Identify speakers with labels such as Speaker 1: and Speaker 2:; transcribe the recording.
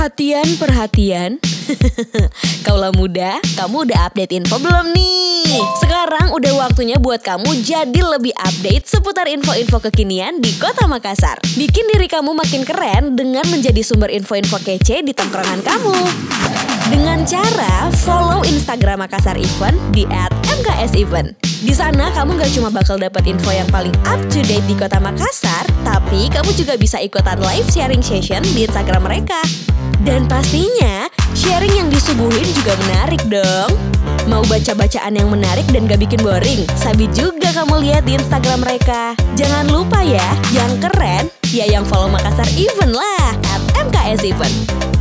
Speaker 1: Perhatian, perhatian. Kaulah muda, kamu udah update info belum nih? Sekarang udah waktunya buat kamu jadi lebih update seputar info-info kekinian di Kota Makassar. Bikin diri kamu makin keren dengan menjadi sumber info-info kece di tongkrongan kamu. Dengan cara follow Instagram Makassar Event di @mksevent. Di sana kamu gak cuma bakal dapat info yang paling up to date di Kota Makassar, tapi kamu juga bisa ikutan live sharing session di Instagram mereka. Dan pastinya, sharing yang disuguhin juga menarik dong. Mau baca-bacaan yang menarik dan gak bikin boring? Sabi juga kamu lihat di Instagram mereka. Jangan lupa ya, yang keren, ya yang follow Makassar Event lah, at MKS Event.